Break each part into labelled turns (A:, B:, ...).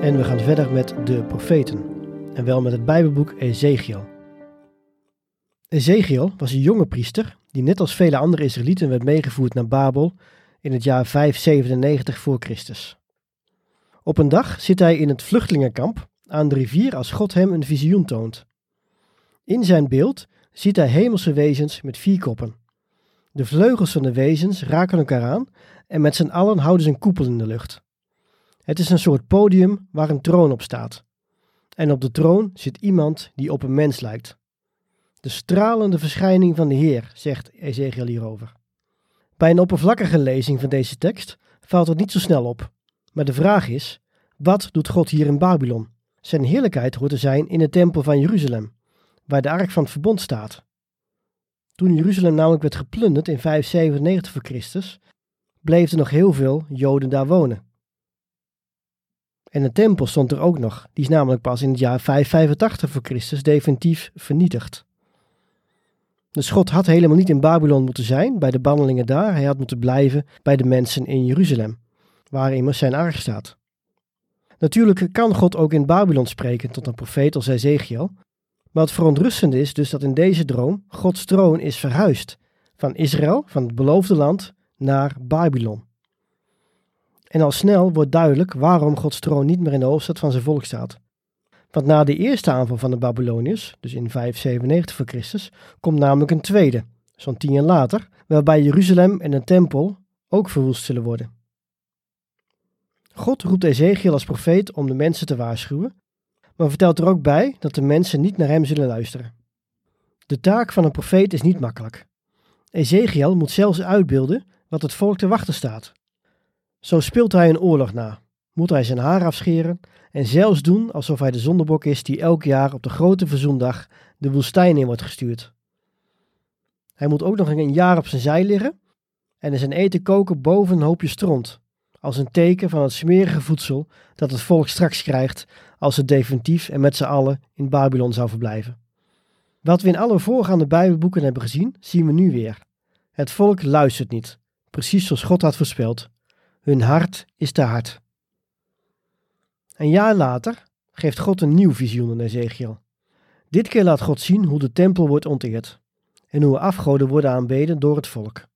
A: En we gaan verder met de profeten. En wel met het Bijbelboek Ezekiel. Ezekiel was een jonge priester die net als vele andere Israëlieten werd meegevoerd naar Babel in het jaar 597 voor Christus. Op een dag zit hij in het vluchtelingenkamp aan de rivier als God hem een visioen toont. In zijn beeld ziet hij hemelse wezens met vier koppen. De vleugels van de wezens raken elkaar aan en met z'n allen houden ze een koepel in de lucht. Het is een soort podium waar een troon op staat. En op de troon zit iemand die op een mens lijkt. De stralende verschijning van de Heer, zegt Ezekiel hierover. Bij een oppervlakkige lezing van deze tekst valt het niet zo snel op. Maar de vraag is: wat doet God hier in Babylon? Zijn heerlijkheid hoort te zijn in de tempel van Jeruzalem, waar de ark van het verbond staat. Toen Jeruzalem namelijk werd geplunderd in 597 voor Christus, bleef er nog heel veel Joden daar wonen. En de tempel stond er ook nog. Die is namelijk pas in het jaar 585 voor Christus definitief vernietigd. Dus God had helemaal niet in Babylon moeten zijn, bij de bannelingen daar. Hij had moeten blijven bij de mensen in Jeruzalem, waar immers zijn ark staat. Natuurlijk kan God ook in Babylon spreken tot een profeet als Ezekiel. Maar het verontrustende is dus dat in deze droom Gods troon is verhuisd van Israël, van het beloofde land, naar Babylon. En al snel wordt duidelijk waarom Gods troon niet meer in de hoofdstad van zijn volk staat. Want na de eerste aanval van de Babyloniërs, dus in 597 voor Christus, komt namelijk een tweede, zo'n tien jaar later, waarbij Jeruzalem en de tempel ook verwoest zullen worden. God roept Ezekiel als profeet om de mensen te waarschuwen, maar vertelt er ook bij dat de mensen niet naar hem zullen luisteren. De taak van een profeet is niet makkelijk. Ezekiel moet zelfs uitbeelden wat het volk te wachten staat. Zo speelt hij een oorlog na, moet hij zijn haar afscheren en zelfs doen alsof hij de zondebok is die elk jaar op de grote verzoendag de woestijn in wordt gestuurd. Hij moet ook nog een jaar op zijn zij liggen en zijn eten koken boven een hoopje stront, als een teken van het smerige voedsel dat het volk straks krijgt als het definitief en met z'n allen in Babylon zou verblijven. Wat we in alle voorgaande Bijbelboeken hebben gezien, zien we nu weer. Het volk luistert niet, precies zoals God had voorspeld. Hun hart is te hard. Een jaar later geeft God een nieuw visioen aan Ezekiel. Dit keer laat God zien hoe de tempel wordt onteerd en hoe afgoden worden aanbeden door het volk.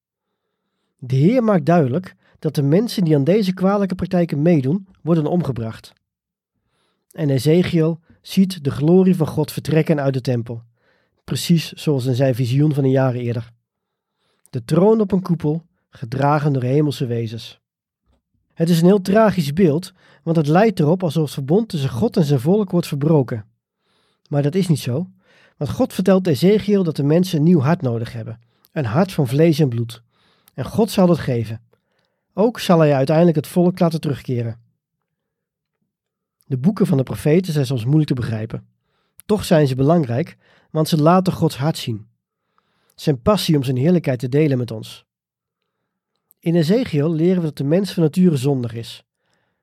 A: De Heer maakt duidelijk dat de mensen die aan deze kwalijke praktijken meedoen, worden omgebracht. En Ezekiel ziet de glorie van God vertrekken uit de tempel, precies zoals in zijn visioen van een jaar eerder. De troon op een koepel, gedragen door hemelse wezens. Het is een heel tragisch beeld, want het lijkt erop alsof het verbond tussen God en zijn volk wordt verbroken. Maar dat is niet zo, want God vertelt Ezekiel dat de mensen een nieuw hart nodig hebben, een hart van vlees en bloed. En God zal dat geven. Ook zal hij uiteindelijk het volk laten terugkeren. De boeken van de profeten zijn soms moeilijk te begrijpen. Toch zijn ze belangrijk, want ze laten Gods hart zien. Zijn passie om zijn heerlijkheid te delen met ons. In Ezekiel leren we dat de mens van nature zondig is.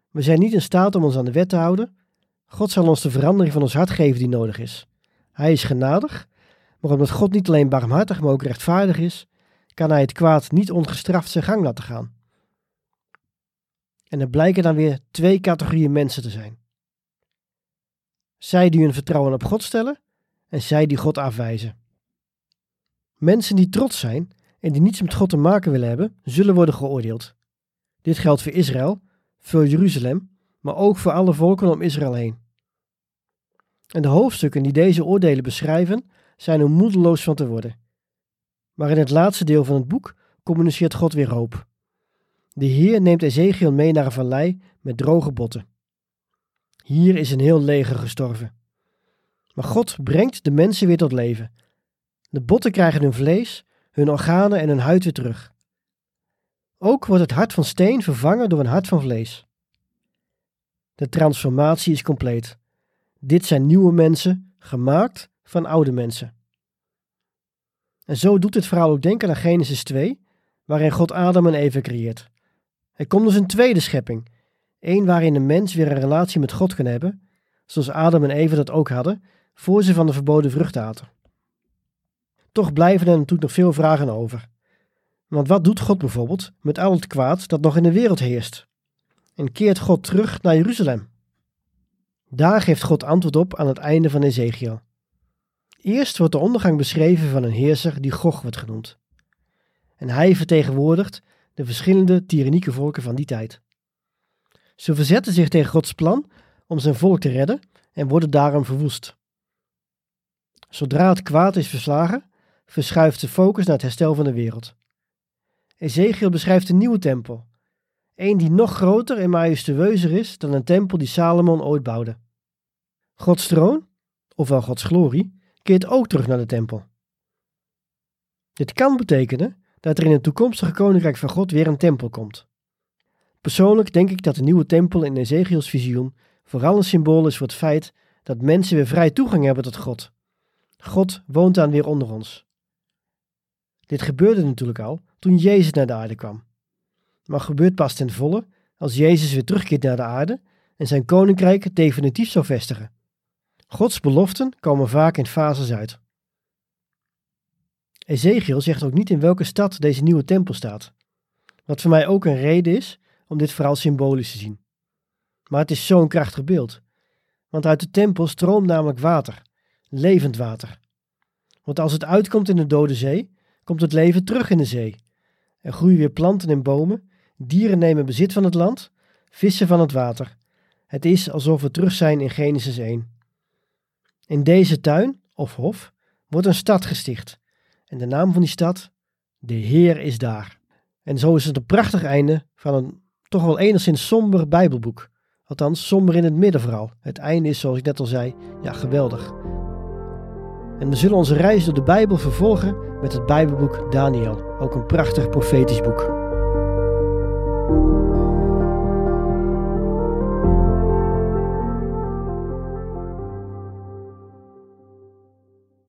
A: We zijn niet in staat om ons aan de wet te houden. God zal ons de verandering van ons hart geven die nodig is. Hij is genadig, maar omdat God niet alleen barmhartig, maar ook rechtvaardig is, kan hij het kwaad niet ongestraft zijn gang laten gaan. En er blijken dan weer twee categorieën mensen te zijn. Zij die hun vertrouwen op God stellen en zij die God afwijzen. Mensen die trots zijn en die niets met God te maken willen hebben, zullen worden geoordeeld. Dit geldt voor Israël, voor Jeruzalem, maar ook voor alle volken om Israël heen. En de hoofdstukken die deze oordelen beschrijven, zijn er moedeloos van te worden. Maar in het laatste deel van het boek communiceert God weer hoop. De Heer neemt Ezekiel mee naar een vallei met droge botten. Hier is een heel leger gestorven. Maar God brengt de mensen weer tot leven. De botten krijgen hun vlees, hun organen en hun huid weer terug. Ook wordt het hart van steen vervangen door een hart van vlees. De transformatie is compleet. Dit zijn nieuwe mensen, gemaakt van oude mensen. En zo doet dit verhaal ook denken aan Genesis 2, waarin God Adam en Eva creëert. Er komt dus een tweede schepping, één waarin de mens weer een relatie met God kan hebben, zoals Adam en Eva dat ook hadden, voor ze van de verboden vrucht aten. Toch blijven er natuurlijk nog veel vragen over. Want wat doet God bijvoorbeeld met al het kwaad dat nog in de wereld heerst? En keert God terug naar Jeruzalem? Daar geeft God antwoord op aan het einde van Ezekiel. Eerst wordt de ondergang beschreven van een heerser die Gog wordt genoemd. En hij vertegenwoordigt de verschillende tyrannieke volken van die tijd. Ze verzetten zich tegen Gods plan om zijn volk te redden en worden daarom verwoest. Zodra het kwaad is verslagen, verschuift de focus naar het herstel van de wereld. Ezekiel beschrijft een nieuwe tempel, een die nog groter en majestueuzer is dan een tempel die Salomon ooit bouwde. Gods troon, ofwel Gods glorie, keert ook terug naar de tempel. Dit kan betekenen dat er in het toekomstige koninkrijk van God weer een tempel komt. Persoonlijk denk ik dat de nieuwe tempel in Ezekiels visioen vooral een symbool is voor het feit dat mensen weer vrij toegang hebben tot God. God woont dan weer onder ons. Dit gebeurde natuurlijk al toen Jezus naar de aarde kwam. Maar gebeurt pas ten volle als Jezus weer terugkeert naar de aarde en zijn koninkrijk definitief zou vestigen. Gods beloften komen vaak in fases uit. Ezekiel zegt ook niet in welke stad deze nieuwe tempel staat. Wat voor mij ook een reden is om dit verhaal symbolisch te zien. Maar het is zo'n krachtig beeld. Want uit de tempel stroomt namelijk water, levend water. Want als het uitkomt in de Dode Zee, komt het leven terug in de zee. Er groeien weer planten en bomen, dieren nemen bezit van het land, vissen van het water. Het is alsof we terug zijn in Genesis 1. In deze tuin, of hof, wordt een stad gesticht. En de naam van die stad, de Heer is daar. En zo is het een prachtig einde van een toch wel enigszins somber Bijbelboek. Althans, somber in het midden vooral. Het einde is, zoals ik net al zei, ja, geweldig. En we zullen onze reis door de Bijbel vervolgen met het Bijbelboek Daniel, ook een prachtig profetisch boek.